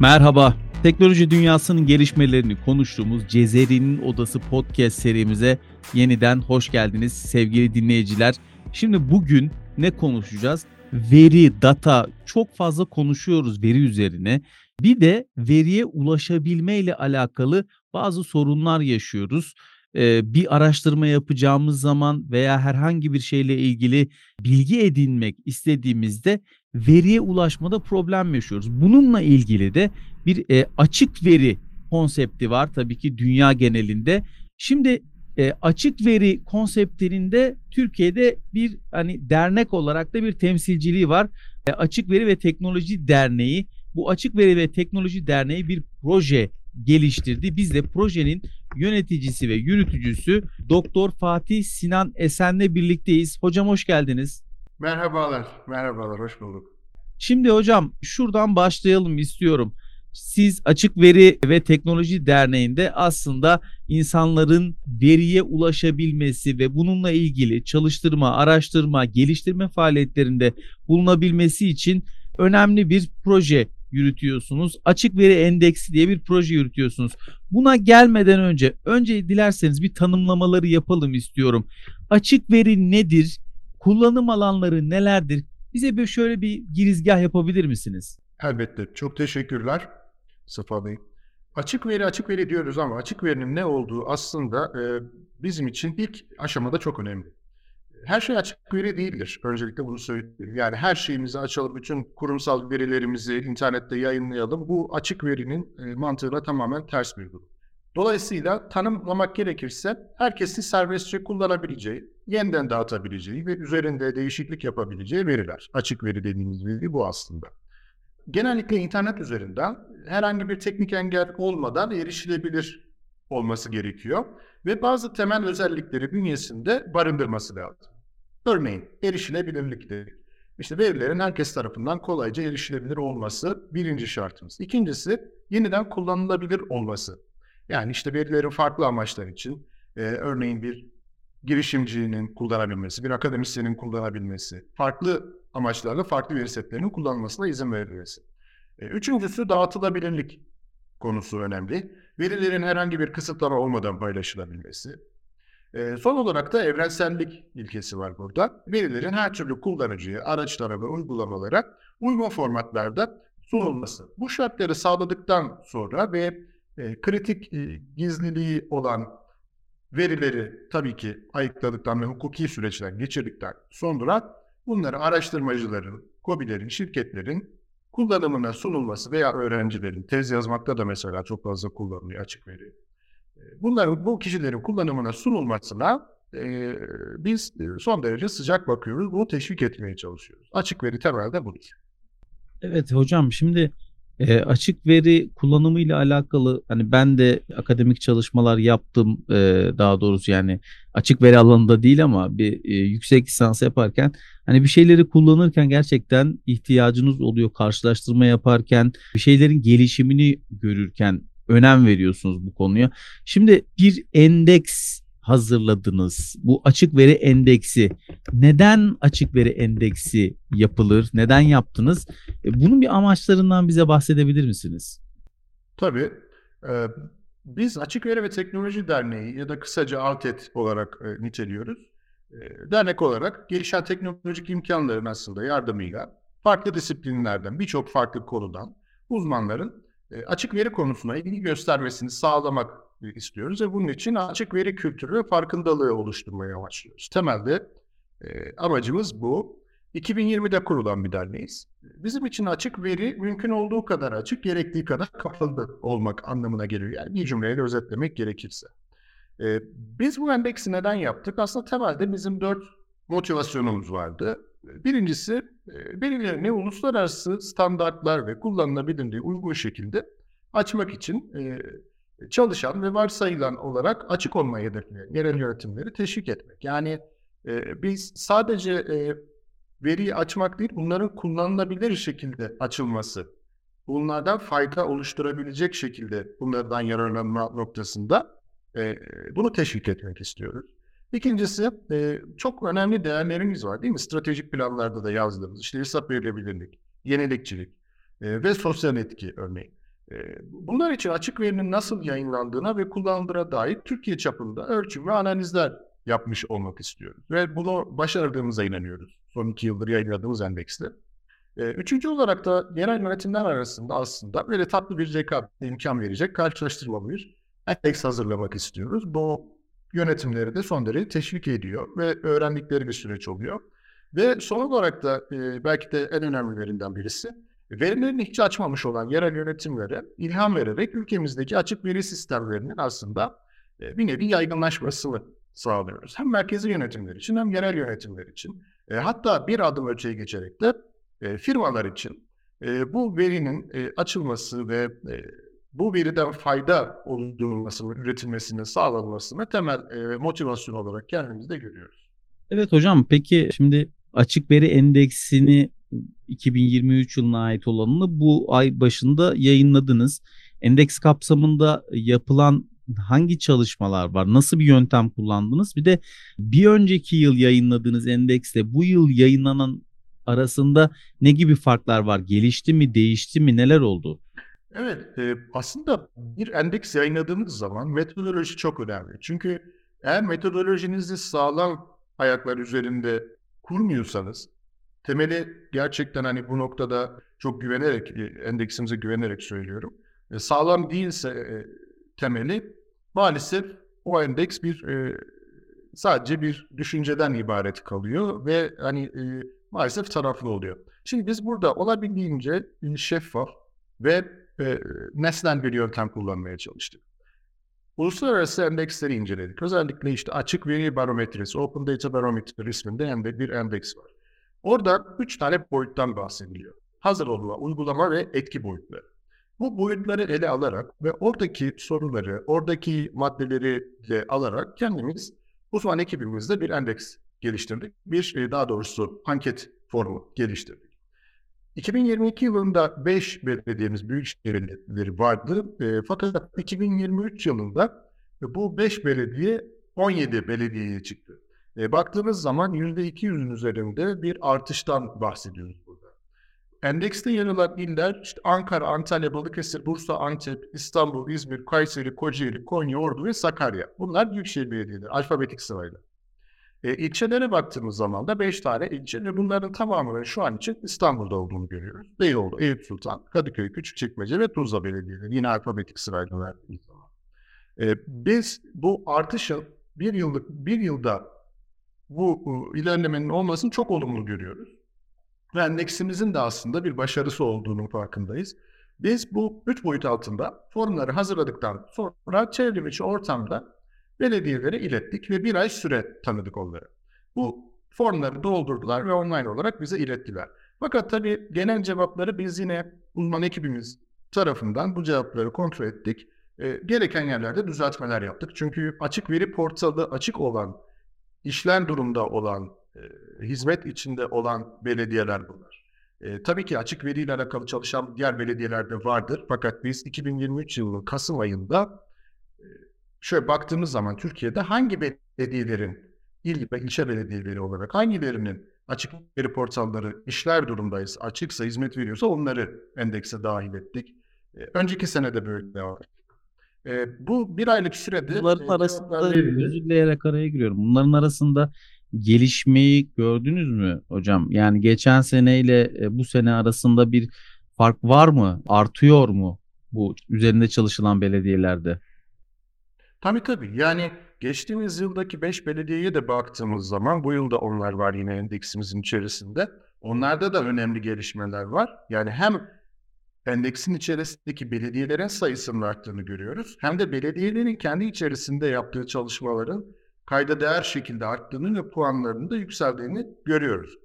Merhaba. Teknoloji dünyasının gelişmelerini konuştuğumuz Cezeri'nin Odası podcast serimize yeniden hoş geldiniz sevgili dinleyiciler. Şimdi bugün ne konuşacağız? Veri, data çok fazla konuşuyoruz veri üzerine. Bir de veriye ulaşabilme ile alakalı bazı sorunlar yaşıyoruz. Ee, bir araştırma yapacağımız zaman veya herhangi bir şeyle ilgili bilgi edinmek istediğimizde veriye ulaşmada problem yaşıyoruz. Bununla ilgili de bir e, açık veri konsepti var tabii ki dünya genelinde. Şimdi e, açık veri konseptlerinde Türkiye'de bir hani dernek olarak da bir temsilciliği var. E, açık Veri ve Teknoloji Derneği bu Açık Veri ve Teknoloji Derneği bir proje geliştirdi. Biz de projenin yöneticisi ve yürütücüsü Doktor Fatih Sinan Esen'le birlikteyiz. Hocam hoş geldiniz. Merhabalar, merhabalar, hoş bulduk. Şimdi hocam şuradan başlayalım istiyorum. Siz Açık Veri ve Teknoloji Derneği'nde aslında insanların veriye ulaşabilmesi ve bununla ilgili çalıştırma, araştırma, geliştirme faaliyetlerinde bulunabilmesi için önemli bir proje yürütüyorsunuz. Açık Veri Endeksi diye bir proje yürütüyorsunuz. Buna gelmeden önce önce dilerseniz bir tanımlamaları yapalım istiyorum. Açık veri nedir? Kullanım alanları nelerdir? Bize bir şöyle bir girizgah yapabilir misiniz? Elbette. Çok teşekkürler Safa Bey. Açık veri açık veri diyoruz ama açık verinin ne olduğu aslında e, bizim için ilk aşamada çok önemli. Her şey açık veri değildir. Öncelikle bunu söyleyeyim. Yani her şeyimizi açalım, bütün kurumsal verilerimizi internette yayınlayalım. Bu açık verinin e, mantığına tamamen ters bir durum. Dolayısıyla tanımlamak gerekirse herkesin serbestçe kullanabileceği, yeniden dağıtabileceği ve üzerinde değişiklik yapabileceği veriler. Açık veri dediğimiz veri bu aslında. Genellikle internet üzerinden herhangi bir teknik engel olmadan erişilebilir olması gerekiyor ve bazı temel özellikleri bünyesinde barındırması lazım. Örneğin erişilebilirlikte işte verilerin herkes tarafından kolayca erişilebilir olması birinci şartımız. İkincisi yeniden kullanılabilir olması. Yani işte verilerin farklı amaçlar için e, örneğin bir girişimcinin kullanabilmesi, bir akademisyenin kullanabilmesi, farklı amaçlarla farklı veri setlerinin kullanılmasına izin verilmesi. E, üçüncüsü dağıtılabilirlik konusu önemli. Verilerin herhangi bir kısıtlama olmadan paylaşılabilmesi. E, son olarak da evrensellik ilkesi var burada. Verilerin her türlü kullanıcıya, araçlara ve uygulamalara uygun formatlarda sunulması. Bu şartları sağladıktan sonra ve e, kritik gizliliği olan verileri tabii ki ayıkladıktan ve hukuki süreçten geçirdikten sonra bunları araştırmacıların, COBİ'lerin, şirketlerin kullanımına sunulması veya öğrencilerin, tez yazmakta da mesela çok fazla kullanılıyor açık veri. Bunların, bu kişilerin kullanımına sunulmasına e, biz son derece sıcak bakıyoruz. Bunu teşvik etmeye çalışıyoruz. Açık veri temelde budur. Evet hocam şimdi e, açık veri kullanımı ile alakalı hani ben de akademik çalışmalar yaptım e, daha doğrusu yani açık veri alanında değil ama bir e, yüksek lisans yaparken hani bir şeyleri kullanırken gerçekten ihtiyacınız oluyor karşılaştırma yaparken bir şeylerin gelişimini görürken önem veriyorsunuz bu konuya. Şimdi bir endeks hazırladınız? Bu açık veri endeksi neden açık veri endeksi yapılır? Neden yaptınız? E, bunun bir amaçlarından bize bahsedebilir misiniz? Tabii. Ee, biz Açık Veri ve Teknoloji Derneği ya da kısaca ALTET olarak e, niteliyoruz. E, dernek olarak gelişen teknolojik imkanların aslında yardımıyla farklı disiplinlerden, birçok farklı konudan uzmanların e, açık veri konusuna ilgi göstermesini sağlamak istiyoruz ve bunun için açık veri kültürü ve farkındalığı oluşturmaya başlıyoruz. Temelde e, amacımız bu. 2020'de kurulan bir derneğiz. Bizim için açık veri mümkün olduğu kadar açık, gerektiği kadar kapalı olmak anlamına geliyor. Yani bir cümleyle özetlemek gerekirse. E, biz bu endeksi neden yaptık? Aslında temelde bizim dört motivasyonumuz vardı. Birincisi e, verilerini uluslararası standartlar ve kullanılabilirliği uygun şekilde açmak için e, çalışan ve varsayılan olarak açık olmayı hedefleyen yerel yönetimleri teşvik etmek. Yani e, biz sadece e, veriyi açmak değil, bunların kullanılabilir şekilde açılması, bunlardan fayda oluşturabilecek şekilde bunlardan yararlanma noktasında e, bunu teşvik etmek istiyoruz. İkincisi e, çok önemli değerlerimiz var değil mi? Stratejik planlarda da yazdığımız işte hesap verilebilirlik, yenilikçilik e, ve sosyal etki örneğin. Bunlar için açık verinin nasıl yayınlandığına ve kullanıldığına dair Türkiye çapında ölçüm ve analizler yapmış olmak istiyoruz. Ve bunu başardığımıza inanıyoruz. Son iki yıldır yayınladığımız endekste. Üçüncü olarak da genel yönetimler arasında aslında böyle tatlı bir rekabet imkan verecek karşılaştırma bir endeks hazırlamak istiyoruz. Bu yönetimleri de son derece teşvik ediyor ve öğrendikleri bir süreç oluyor. Ve son olarak da belki de en önemlilerinden birisi verilerini hiç açmamış olan yerel yönetimlere ilham vererek ülkemizdeki açık veri sistemlerinin aslında e, bir nevi yaygınlaşmasını sağlıyoruz. Hem merkezi yönetimler için hem yerel yönetimler için. E, hatta bir adım öteye geçerek de e, firmalar için bu verinin açılması ve bu veriden fayda oluşturulmasını, üretilmesinin sağlanmasını temel motivasyon olarak kendimizde görüyoruz. Evet hocam peki şimdi açık veri endeksini 2023 yılına ait olanını bu ay başında yayınladınız. Endeks kapsamında yapılan hangi çalışmalar var? Nasıl bir yöntem kullandınız? Bir de bir önceki yıl yayınladığınız endekste bu yıl yayınlanan arasında ne gibi farklar var? Gelişti mi, değişti mi, neler oldu? Evet, e, aslında bir endeks yayınladığınız zaman metodoloji çok önemli. Çünkü eğer metodolojinizi sağlam ayaklar üzerinde kurmuyorsanız temeli gerçekten hani bu noktada çok güvenerek, e, endeksimize güvenerek söylüyorum. E, sağlam değilse e, temeli maalesef o endeks bir e, sadece bir düşünceden ibaret kalıyor ve hani e, maalesef taraflı oluyor. Şimdi biz burada olabildiğince şeffaf ve e, nesnel bir yöntem kullanmaya çalıştık. Uluslararası endeksleri inceledik. Özellikle işte açık veri barometresi, Open Data Barometer isminde bir endeks var. Orada üç tane boyuttan bahsediliyor. Hazır olma, uygulama ve etki boyutları. Bu boyutları ele alarak ve oradaki soruları, oradaki maddeleri de alarak kendimiz uzman ekibimizde bir endeks geliştirdik. Bir e, daha doğrusu anket formu geliştirdik. 2022 yılında 5 belediyemiz büyük şehirleri vardı. E, fakat 2023 yılında bu 5 belediye 17 belediyeye çıktı. E, baktığımız zaman %200'ün üzerinde bir artıştan bahsediyoruz burada. Endekste yer alan iller işte Ankara, Antalya, Balıkesir, Bursa, Antep, İstanbul, İzmir, Kayseri, Kocaeli, Konya, Ordu ve Sakarya. Bunlar büyükşehir belediyeleri alfabetik sırayla. E, ilçelere baktığımız zaman da 5 tane ilçe ve bunların tamamının şu an için İstanbul'da olduğunu görüyoruz. Beyoğlu, Eyüp Sultan, Kadıköy, Küçükçekmece ve Tuzla belediyeleri yine alfabetik sırayla verdiğimiz zaman. E, biz bu artışın bir yıllık bir yılda bu ilerlemenin olmasını çok olumlu görüyoruz. Ve endeksimizin de aslında bir başarısı olduğunu farkındayız. Biz bu üç boyut altında formları hazırladıktan sonra çevrimiçi ortamda belediyelere ilettik ve bir ay süre tanıdık onlara. Bu formları doldurdular ve online olarak bize ilettiler. Fakat tabii genel cevapları biz yine uzman ekibimiz tarafından bu cevapları kontrol ettik. E, gereken yerlerde düzeltmeler yaptık. Çünkü açık veri portalı açık olan işler durumda olan, e, hizmet içinde olan belediyeler bunlar. E, tabii ki açık veriyle alakalı çalışan diğer belediyeler de vardır. Fakat biz 2023 yılının Kasım ayında e, şöyle baktığımız zaman Türkiye'de hangi belediyelerin il ve ilçe belediyeleri olarak hangilerinin açık veri portalları işler durumdayız, açıksa hizmet veriyorsa onları endekse dahil ettik. E, önceki sene de böyle devam e, bu bir aylık sürede Bunların arasında özür dileyerek araya giriyorum. Bunların arasında gelişmeyi gördünüz mü hocam? Yani geçen seneyle e, bu sene arasında bir fark var mı? Artıyor mu bu üzerinde çalışılan belediyelerde? Tabii tabii. Yani geçtiğimiz yıldaki 5 belediyeye de baktığımız zaman bu yılda onlar var yine endeksimizin içerisinde. Onlarda da önemli gelişmeler var. Yani hem endeksin içerisindeki belediyelerin sayısının arttığını görüyoruz. Hem de belediyelerin kendi içerisinde yaptığı çalışmaların kayda değer şekilde arttığını ve puanlarının da yükseldiğini görüyoruz.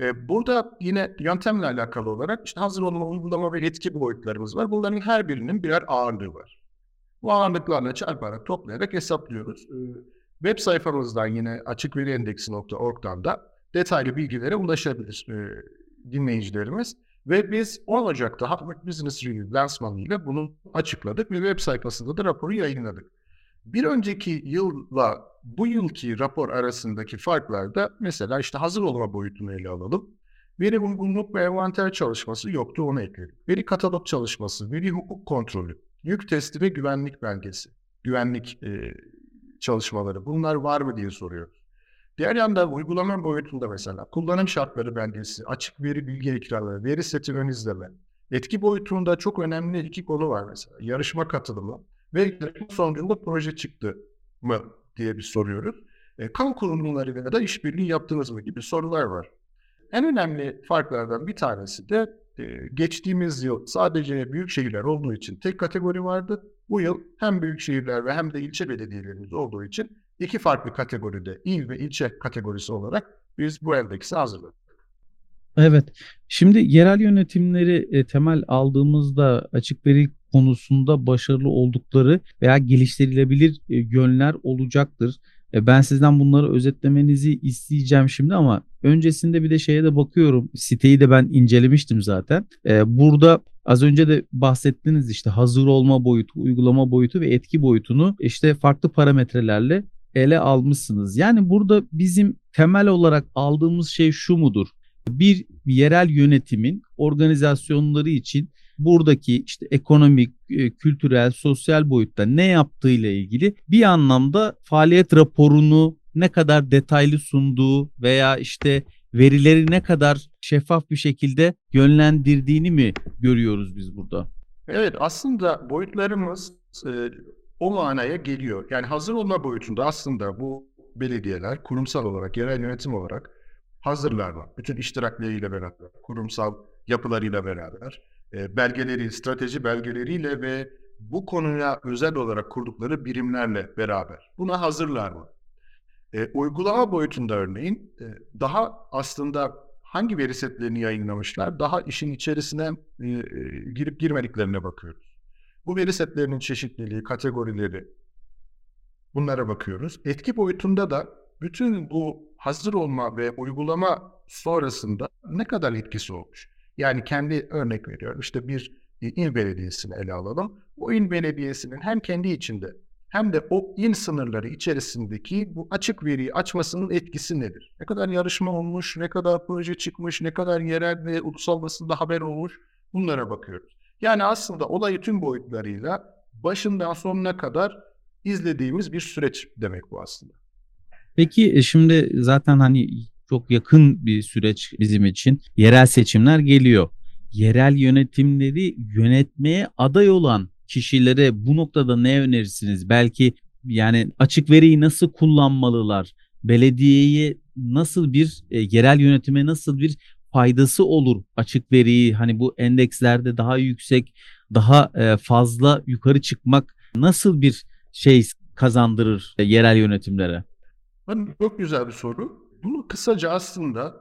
E, burada yine yöntemle alakalı olarak işte hazır olma, uygulama ve etki boyutlarımız var. Bunların her birinin birer ağırlığı var. Bu ağırlıklarla çarparak, toplayarak hesaplıyoruz. E, web sayfamızdan yine açıkveriendeksi.org'dan da detaylı bilgilere ulaşabilir e, dinleyicilerimiz. Ve biz 10 Ocak'ta Harvard Business Review lansmanıyla bunu açıkladık ve web sayfasında da raporu yayınladık. Bir önceki yılla bu yılki rapor arasındaki farklar da mesela işte hazır olma boyutunu ele alalım. Veri uygunluk ve envanter çalışması yoktu onu ekledik. Veri katalog çalışması, veri hukuk kontrolü, yük testi ve güvenlik belgesi, güvenlik e, çalışmaları bunlar var mı diye soruyoruz. Diğer yanda uygulama boyutunda mesela kullanım şartları belgesi, açık veri bilgi ekranları, veri seti ön izleme. Etki boyutunda çok önemli iki konu var mesela. Yarışma katılımı ve sonucunda proje çıktı mı diye bir soruyoruz. E, kamu kurumlarıyla da işbirliği yaptınız mı gibi sorular var. En önemli farklardan bir tanesi de e, geçtiğimiz yıl sadece büyük şehirler olduğu için tek kategori vardı. Bu yıl hem büyük şehirler ve hem de ilçe belediyelerimiz olduğu için iki farklı kategoride il ve ilçe kategorisi olarak biz bu endeksi hazırladık. Evet. Şimdi yerel yönetimleri e, temel aldığımızda açık veri konusunda başarılı oldukları veya geliştirilebilir e, yönler olacaktır. E, ben sizden bunları özetlemenizi isteyeceğim şimdi ama öncesinde bir de şeye de bakıyorum. Siteyi de ben incelemiştim zaten. E, burada az önce de bahsettiniz işte hazır olma boyutu, uygulama boyutu ve etki boyutunu işte farklı parametrelerle ele almışsınız. Yani burada bizim temel olarak aldığımız şey şu mudur? Bir yerel yönetimin organizasyonları için buradaki işte ekonomik, e, kültürel, sosyal boyutta ne yaptığıyla ilgili bir anlamda faaliyet raporunu ne kadar detaylı sunduğu veya işte verileri ne kadar şeffaf bir şekilde yönlendirdiğini mi görüyoruz biz burada? Evet aslında boyutlarımız e, o manaya geliyor. Yani hazır olma boyutunda aslında bu belediyeler kurumsal olarak, yerel yönetim olarak hazırlarlar. Bütün iştirakleriyle beraber, kurumsal yapılarıyla beraber, e, belgeleri, strateji belgeleriyle ve bu konuya özel olarak kurdukları birimlerle beraber. Buna hazırlar mı? E, uygulama boyutunda örneğin e, daha aslında hangi veri setlerini yayınlamışlar, daha işin içerisine e, e, girip girmediklerine bakıyoruz. Bu veri setlerinin çeşitliliği, kategorileri bunlara bakıyoruz. Etki boyutunda da bütün bu hazır olma ve uygulama sonrasında ne kadar etkisi olmuş? Yani kendi örnek veriyorum işte bir il belediyesini ele alalım. O il belediyesinin hem kendi içinde hem de o il sınırları içerisindeki bu açık veriyi açmasının etkisi nedir? Ne kadar yarışma olmuş, ne kadar proje çıkmış, ne kadar yerel ve ulusal basında haber olmuş bunlara bakıyoruz. Yani aslında olayı tüm boyutlarıyla başından sonuna kadar izlediğimiz bir süreç demek bu aslında. Peki e, şimdi zaten hani çok yakın bir süreç bizim için yerel seçimler geliyor. Yerel yönetimleri yönetmeye aday olan kişilere bu noktada ne önerirsiniz? Belki yani açık veriyi nasıl kullanmalılar? Belediyeye nasıl bir e, yerel yönetime nasıl bir faydası olur açık veriyi hani bu endekslerde daha yüksek daha e, fazla yukarı çıkmak nasıl bir şey kazandırır e, yerel yönetimlere? Çok güzel bir soru. Bunu kısaca aslında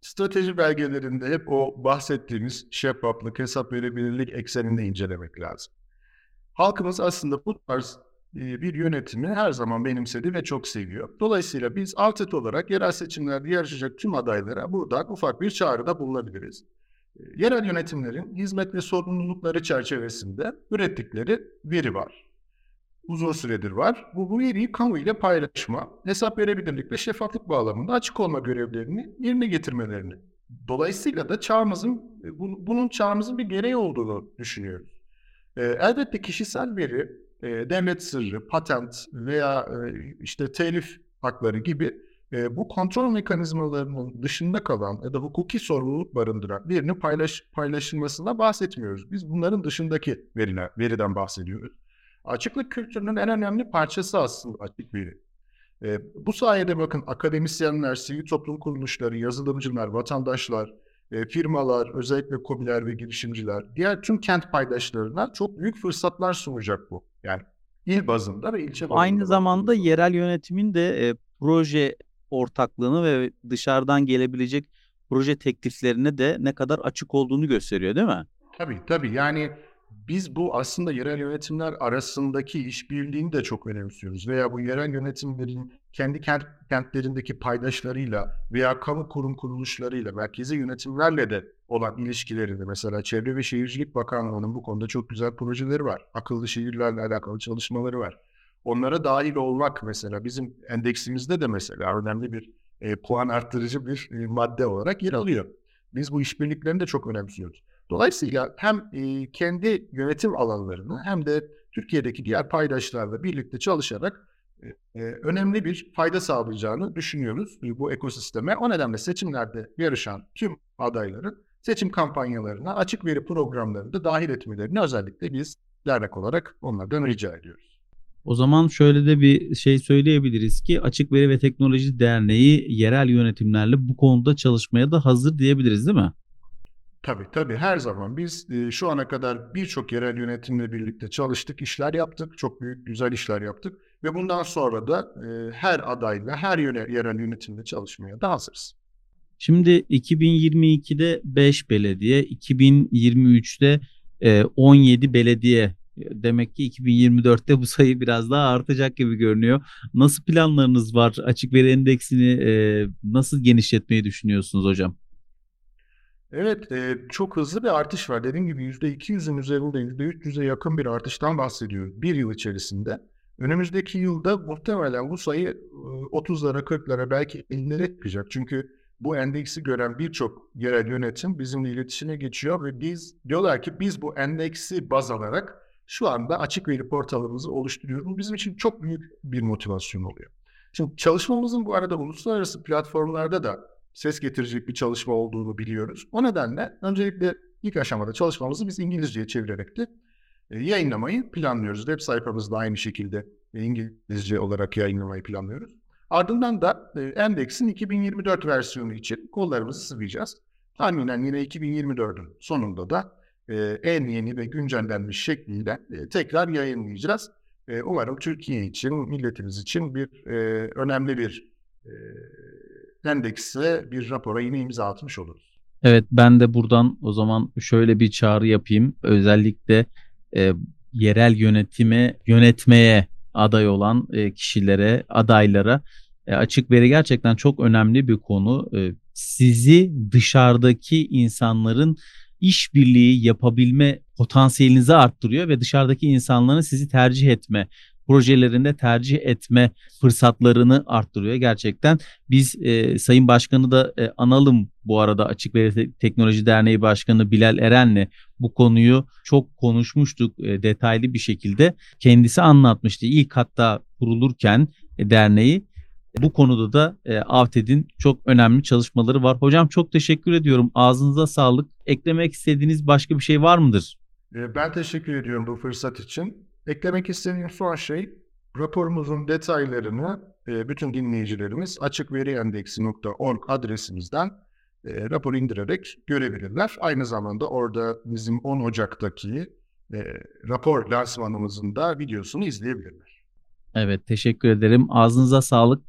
strateji belgelerinde hep o bahsettiğimiz şeffaflık, hesap verebilirlik ekseninde incelemek lazım. Halkımız aslında bu tarz bir yönetimi her zaman benimsedi ve çok seviyor. Dolayısıyla biz Altet olarak yerel seçimlerde yarışacak tüm adaylara buradan ufak bir çağrıda bulunabiliriz. Yerel yönetimlerin hizmet ve sorumlulukları çerçevesinde ürettikleri veri var. Uzun süredir var. Bu, bu veriyi kamu ile paylaşma, hesap verebilirlik ve şeffaflık bağlamında açık olma görevlerini yerine getirmelerini. Dolayısıyla da çağımızın, bunun çağımızın bir gereği olduğunu düşünüyoruz. Elbette kişisel veri e, devlet sırrı, patent veya e, işte telif hakları gibi e, bu kontrol mekanizmalarının dışında kalan ya da hukuki sorumluluk barındıran birinin paylaş, paylaşılmasına bahsetmiyoruz. Biz bunların dışındaki veriler, veriden bahsediyoruz. Açıklık kültürünün en önemli parçası aslında açık veri. E, bu sayede bakın akademisyenler, sivil toplum kuruluşları, yazılımcılar, vatandaşlar, e, firmalar, özellikle kobiler ve girişimciler, diğer tüm kent paydaşlarına çok büyük fırsatlar sunacak bu. Yani il bazında ve ilçe bazında. Aynı zamanda yerel yönetimin de e, proje ortaklığını ve dışarıdan gelebilecek proje tekliflerine de ne kadar açık olduğunu gösteriyor değil mi? Tabii tabii yani biz bu aslında yerel yönetimler arasındaki işbirliğini de çok önemsiyoruz. Veya bu yerel yönetimlerin kendi kent, kentlerindeki paydaşlarıyla veya kamu kurum kuruluşlarıyla, merkezi yönetimlerle de olan ilişkilerini mesela Çevre ve Şehircilik Bakanlığı'nın bu konuda çok güzel projeleri var. Akıllı şehirlerle alakalı çalışmaları var. Onlara dahil olmak mesela bizim endeksimizde de mesela önemli bir e, puan arttırıcı bir e, madde olarak yer alıyor. Biz bu işbirliklerini de çok önemsiyoruz. Dolayısıyla hem e, kendi yönetim alanlarını hem de Türkiye'deki diğer paydaşlarla birlikte çalışarak e, önemli bir fayda sağlayacağını düşünüyoruz e, bu ekosisteme. O nedenle seçimlerde yarışan tüm adayların seçim kampanyalarına açık veri programlarında dahil etmelerini özellikle biz dernek olarak onlardan rica ediyoruz. O zaman şöyle de bir şey söyleyebiliriz ki Açık Veri ve Teknoloji Derneği yerel yönetimlerle bu konuda çalışmaya da hazır diyebiliriz değil mi? Tabii tabii her zaman biz e, şu ana kadar birçok yerel yönetimle birlikte çalıştık, işler yaptık, çok büyük güzel işler yaptık ve bundan sonra da e, her adayla, her yerel yönetimle çalışmaya da hazırız. Şimdi 2022'de 5 belediye, 2023'te 17 e, belediye Demek ki 2024'te bu sayı biraz daha artacak gibi görünüyor. Nasıl planlarınız var? Açık veri endeksini e, nasıl genişletmeyi düşünüyorsunuz hocam? Evet, e, çok hızlı bir artış var. Dediğim gibi %200'ün üzerinde %300'e yakın bir artıştan bahsediyoruz bir yıl içerisinde. Önümüzdeki yılda muhtemelen bu sayı e, 30'lara, 40'lara belki 50'lere çıkacak. Çünkü bu endeksi gören birçok yerel yönetim bizimle iletişime geçiyor ve biz diyorlar ki biz bu endeksi baz alarak şu anda açık veri portalımızı oluşturuyoruz. Bizim için çok büyük bir motivasyon oluyor. Şimdi çalışmamızın bu arada uluslararası platformlarda da ses getirecek bir çalışma olduğunu biliyoruz. O nedenle öncelikle ilk aşamada çalışmamızı biz İngilizceye çevirerek de e, yayınlamayı planlıyoruz. Web sayfamızda aynı şekilde İngilizce olarak yayınlamayı planlıyoruz. Ardından da e, Endex'in 2024 versiyonu için kollarımızı sıvayacağız. Tahminen yine 2024'ün sonunda da e, en yeni ve güncellenmiş şekliyle tekrar yayınlayacağız. E, umarım Türkiye için, milletimiz için bir önemli bir endekse bir rapora yine imza atmış oluruz. Evet ben de buradan o zaman şöyle bir çağrı yapayım. Özellikle e, yerel yönetime yönetmeye aday olan e, kişilere, adaylara e, açık veri gerçekten çok önemli bir konu. E, sizi dışarıdaki insanların işbirliği yapabilme potansiyelinizi arttırıyor ve dışarıdaki insanların sizi tercih etme projelerinde tercih etme fırsatlarını arttırıyor gerçekten. Biz e, Sayın Başkanı da e, analım bu arada Açık Veri Teknoloji Derneği Başkanı Bilal Eren'le bu konuyu çok konuşmuştuk e, detaylı bir şekilde. Kendisi anlatmıştı ilk hatta kurulurken e, derneği bu konuda da e, Avted'in çok önemli çalışmaları var. Hocam çok teşekkür ediyorum. Ağzınıza sağlık. Eklemek istediğiniz başka bir şey var mıdır? E, ben teşekkür ediyorum bu fırsat için. Eklemek istediğim son şey raporumuzun detaylarını e, bütün dinleyicilerimiz açıkveriendeksi.org adresimizden e, rapor indirerek görebilirler. Aynı zamanda orada bizim 10 Ocak'taki e, rapor lansmanımızın da videosunu izleyebilirler. Evet teşekkür ederim. Ağzınıza sağlık.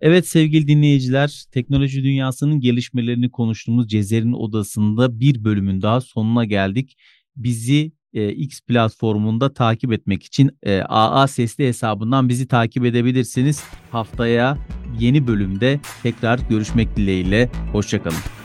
Evet sevgili dinleyiciler, teknoloji dünyasının gelişmelerini konuştuğumuz Cezer'in odasında bir bölümün daha sonuna geldik. Bizi e, X platformunda takip etmek için e, AA Sesli hesabından bizi takip edebilirsiniz. Haftaya yeni bölümde tekrar görüşmek dileğiyle. Hoşçakalın.